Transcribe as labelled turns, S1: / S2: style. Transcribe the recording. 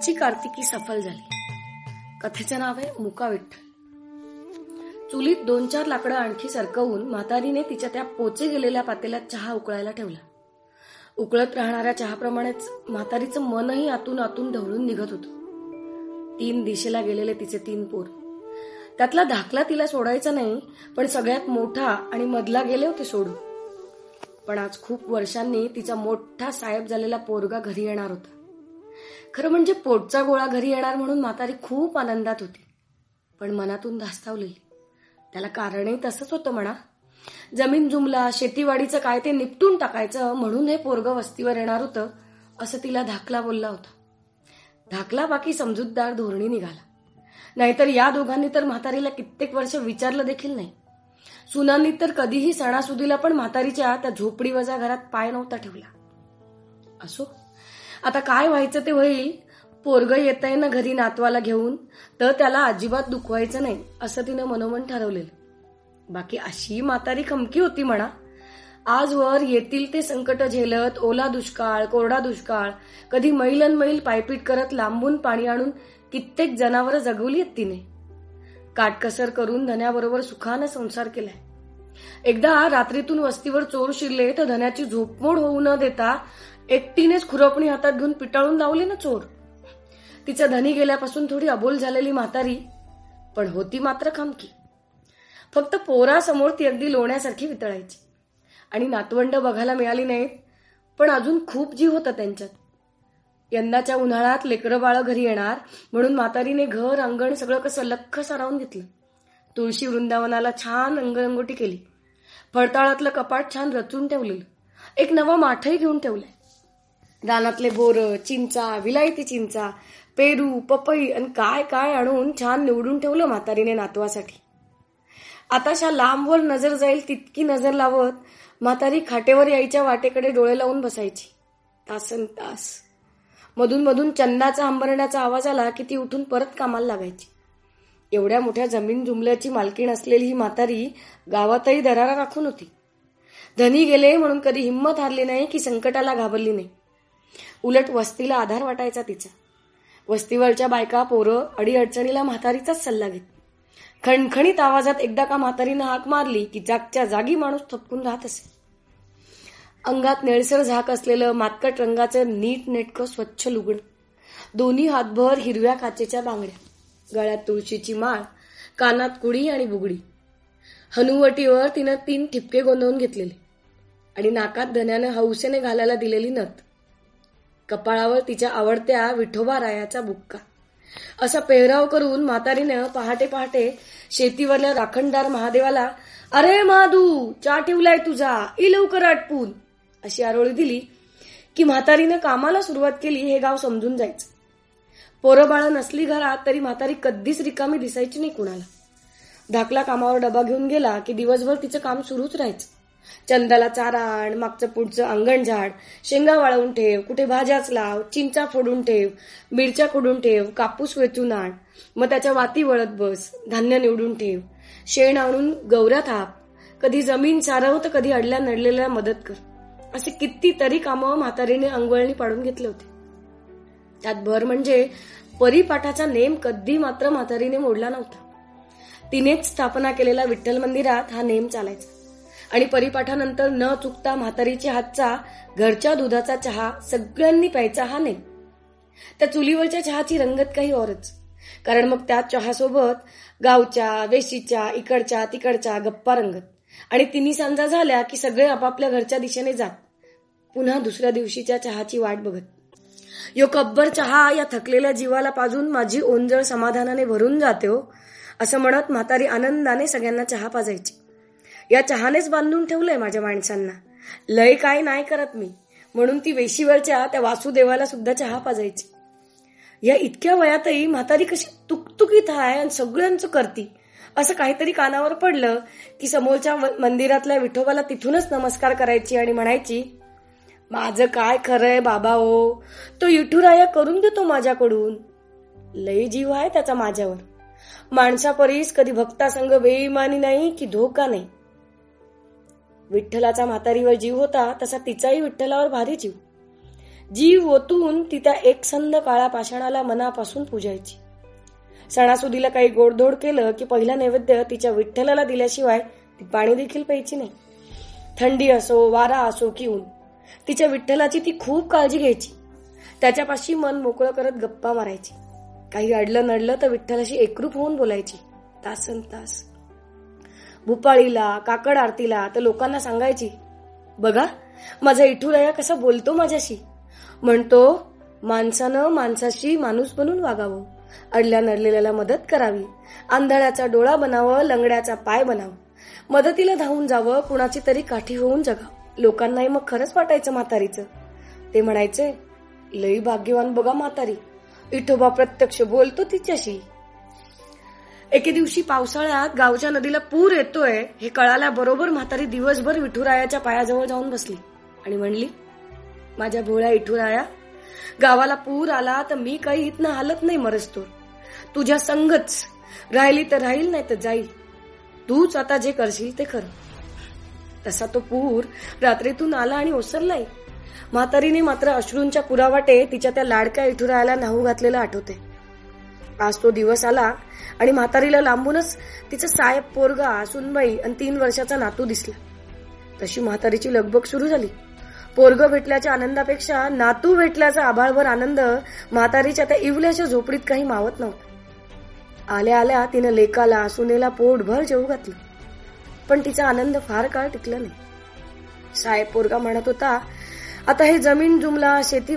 S1: आजची कार्तिकी सफल झाली. कथेचं नाव आहे मुका विठ्ठल चुलीत दोन चार लाकडं आणखी सरकवून म्हातारीने तिच्या त्या पोचे गेलेल्या पातेल्यात चहा उकळायला ठेवला. उकळत राहणाऱ्या चहाप्रमाणेच म्हातारीचं मनही आतून आतून ढवळून निघत होतं. तीन दिशेला गेलेले तिचे तीन पोर. त्यातला धाकला तिला सोडायचा नाही पण सगळ्यात मोठा आणि मधला गेले होते सोडून. पण आज खूप वर्षांनी तिचा मोठा साहेब झालेला पोरगा घरी येणार होता. खरं म्हणजे पोटचा गोळा घरी येणार म्हणून म्हातारी खूप आनंदात होती. पण मनातून धास्तावलेली त्याला कारणही तसंच होतं म्हणा. जमीन जुमला शेतीवाडीचं काय ते निपटून टाकायचं म्हणून हे पोरग वस्तीवर येणार होतं असं तिला धाकला बोलला होता. धाकला बाकी समजूतदार धोरणी निघाला. नाहीतर या दोघांनी तर म्हातारीला कित्येक वर्ष विचारलं देखील नाही. सुनांनी तर कधीही सणासुदीला पण म्हातारीच्या त्या झोपडी वजा घरात पाय नव्हता ठेवला. असो आता काय व्हायचं ते होईल? पोरग येत आहे ना घरी नातवाला घेऊन तर त्याला अजिबात दुखवायचं नाही असं तिनं मनोमन ठरवलेलं. बाकी अशी म्हातारी खमकी होती म्हणा. आजवर येतील ते संकट झेलत ओला दुष्काळ कोरडा दुष्काळ कधी मैलन मैल पायपीट करत लांबून पाणी आणून कित्येक जनावरं जगवली आहेत तिने. काटकसर करून धन्याबरोबर सुखानं संसार केलाय. एकदा रात्रीतून वस्तीवर चोर शिरले तर धन्याची झोपमोड होऊ न देता एकटीनेच खुरपणी हातात घेऊन पिटाळून लावली ना चोर. तिच्या धनी गेल्यापासून थोडी अबोल झालेली म्हातारी पण होती मात्र खमकी. फक्त पोरासमोर ती अगदी लोण्यासारखी वितळायची. आणि नातवंड बघायला मिळाली नाहीत पण अजून खूप जीव होता त्यांच्यात. यंदाच्या उन्हाळ्यात लेकरं बाळ घरी येणार म्हणून म्हातारीने घर अंगण सगळं कसं लख्ख सारावून घेतलं. तुळशी वृंदावनाला छान अंगरंगोटी केली. फळताळातलं कपाट छान रचून ठेवलेलं. एक नवा माठही घेऊन ठेवलाय. रानातले बोर चिंचा विलायती चिंचा पेरू पपई आणि काय काय आणून छान निवडून ठेवलं म्हातारीने नातवासाठी. आताशा लांबवर नजर जाईल तितकी नजर लावत म्हातारी खाटेवर यायच्या वाटेकडे डोळे लावून बसायची. तासन तास. मधून मधून चंदाचा आंबरण्याचा आवाज आला की ती उठून परत कामाला लागायची. एवढ्या मोठ्या जमीन जुमल्याची मालकीण असलेली ही म्हातारी गावातही दरारा राखून होती. धनी गेले म्हणून कधी हिंमत हारली नाही की संकटाला घाबरली नाही. उलट वस्तीला आधार वाटायचा तिचा. वस्तीवरच्या बायका पोरं अडीअडचणीला म्हातारीचाच सल्ला घेत. खणखणीत आवाजात एकदा का म्हातारीनं हाक मारली की जागच्या जागी माणूस थपकून राहत असे. अंगात निळसर झाक असलेलं मातकट रंगाचं नीट नेटकं स्वच्छ लुगड. दोन्ही हातभर हिरव्या काचेच्या बांगड्या. गळ्यात तुळशीची माळ कानात कुडी आणि बुगडी. हनुवटीवर तिनं तीन ठिपके गोंधवून घेतलेले. आणि नाकात धन्यानं हौसेने घालायला दिलेली नथ. कपाळावर तिच्या आवडत्या विठोबा रायाचा बुक्का. असा पेहराव करून म्हातारीनं पहाटे पहाटे शेतीवरल्या राखणदार महादेवाला अरे महादू चा ठेवलाय तुझा ई लवकर आटपून. अशी आरोळी दिली की म्हातारीनं कामाला सुरुवात केली हे गाव समजून जायचं. पोरं बाळ नसली घरात तरी म्हातारी कधीच रिकामी दिसायची नाही कुणाला. धाकला कामावर डबा घेऊन गेला की दिवसभर तिचं काम सुरूच राहायचं. चंदाला चारा आण मागचं पुढचं अंगण झाड शेंगा वाळवून ठेव कुठे भाज्याच लाव चिंचा फोडून ठेव मिरच्या खोडून ठेव कापूस वेचून आण. मग त्याच्या वाती वळत बस धान्य निवडून ठेव. शेण आणून गौऱ्या थाप. कधी जमीन सारव तर कधी अडल्या नडलेल्या मदत कर. असे कितीतरी कामं म्हातारीने अंगवळणी पाडून घेतले होते. त्यात भर म्हणजे परिपाठाचा नेम कधी मात्र म्हातारीने मोडला नव्हता. तिनेच स्थापना केलेल्या विठ्ठल मंदिरात हा नेम चालायचा. आणि परिपाठानंतर न चुकता म्हातारीच्या हातचा घरच्या दुधाचा चहा सगळ्यांनी प्यायचा हा नाही त्या चुलीवरच्या चहाची रंगत काही औरच. कारण मग त्या चहासोबत गावच्या वेशीच्या इकडच्या तिकडच्या गप्पा रंगत. आणि तिन्ही सांजा झाल्या की सगळे आपापल्या घरच्या दिशेने जात. पुन्हा दुसऱ्या दिवशीच्या चहाची वाट बघत. यो कब्बर चहा या थकलेल्या जीवाला पाजून माझी ओंजळ समाधानाने भरून जाते हो असं म्हणत म्हातारी आनंदाने सगळ्यांना चहा पाजायची. या चहानेच बांधून ठेवलंय माझ्या माणसांना. लय काय नाही करत मी. म्हणून ती वेशीवरच्या त्या वासुदेवाला सुद्धा चहा पाजायची. या इतक्या वयातही म्हातारी कशी तुकतुकीत आहे आणि सगळ्यांचं करती. असं काहीतरी कानावर पडलं की समोरच्या मंदिरातल्या विठोबाला तिथूनच नमस्कार करायची आणि म्हणायची माझं काय खरंय बाबा ओ तो युठुराया करून देतो माझ्याकडून. लय जीव आहे त्याचा माझ्यावर. माणसापरीस कधी भक्तासंग बेईमानी नाही की धोका नाही. विठ्ठलाचा म्हातारीवर जीव होता तसा तिचाही विठ्ठलावर भारी जीव. जीव ओतून ती त्या एकसंध काळा पाषाणाला मनापासून पूजायची. सणासुदीला काही गोडधोड केलं की पहिला नैवेद्य तिच्या विठ्ठलाला दिल्याशिवाय ती पाणी देखील प्यायची नाही. थंडी असो वारा असो की ऊन तिच्या विठ्ठलाची ती खूप काळजी घ्यायची. त्याच्यापाशी मन मोकळं करत गप्पा मारायची. काही अडलं नडलं तर विठ्ठलाशी एकरूप होऊन बोलायची. तासन तास. भूपाळीला काकड आरतीला तर लोकांना सांगायची बघा माझा इठुराया कसा बोलतो माझ्याशी. म्हणतो माणसानं माणसाशी माणूस बनून वागावं अडल्या नडलेल्याला मदत करावी आंधळ्याचा डोळा बनावं लंगड्याचा पाय बनावं मदतीला धावून जावं कुणाची तरी काठी होऊन जगावं लोकांनाही मग खरंच वाटायचं म्हातारीचं. ते म्हणायचे लई भाग्यवान बघा म्हातारी इठोबा प्रत्यक्ष बोलतो तिच्याशी. एके दिवशी पावसाळ्यात गावच्या नदीला पूर येतोय हे कळाल्याबरोबर म्हातारी दिवसभर विठुरायाच्या पायाजवळ जाऊन बसली. आणि म्हणली माझ्या भोळ्या विठुराया गावाला पूर आला तर मी काही इथनं हालत नाही मरसतो तुझ्या संगच राहिली तर राहील नाही तर जाईल. तूच आता जे करशील ते खरं तसा तो पूर रात्रीतून आला आणि ओसरलाय. म्हातारीने मात्र अश्रूंच्या पुरावाटे तिच्या त्या लाडक्या इठुरायाला नाहू घातलेलं आठवते आज तो दिवस आला आणि म्हातारीला लांबूनच तिचं साहेब पोरगा सुनबाई आणि तीन वर्षाचा नातू दिसला. तशी म्हातारीची लगबग सुरू झाली. पोरग भेटल्याच्या आनंदापेक्षा नातू भेटल्याचा आभाळभर आनंद म्हातारीच्या त्या इवल्याच्या झोपडीत काही मावत नव्हता. आल्या आल्या तिनं लेकाला सुनेला पोटभर जेवू घातलं. पण तिचा आनंद फार काळ टिकला नाही. साहेब पोरगा म्हणत होता आता हे जमीन जुमला शेती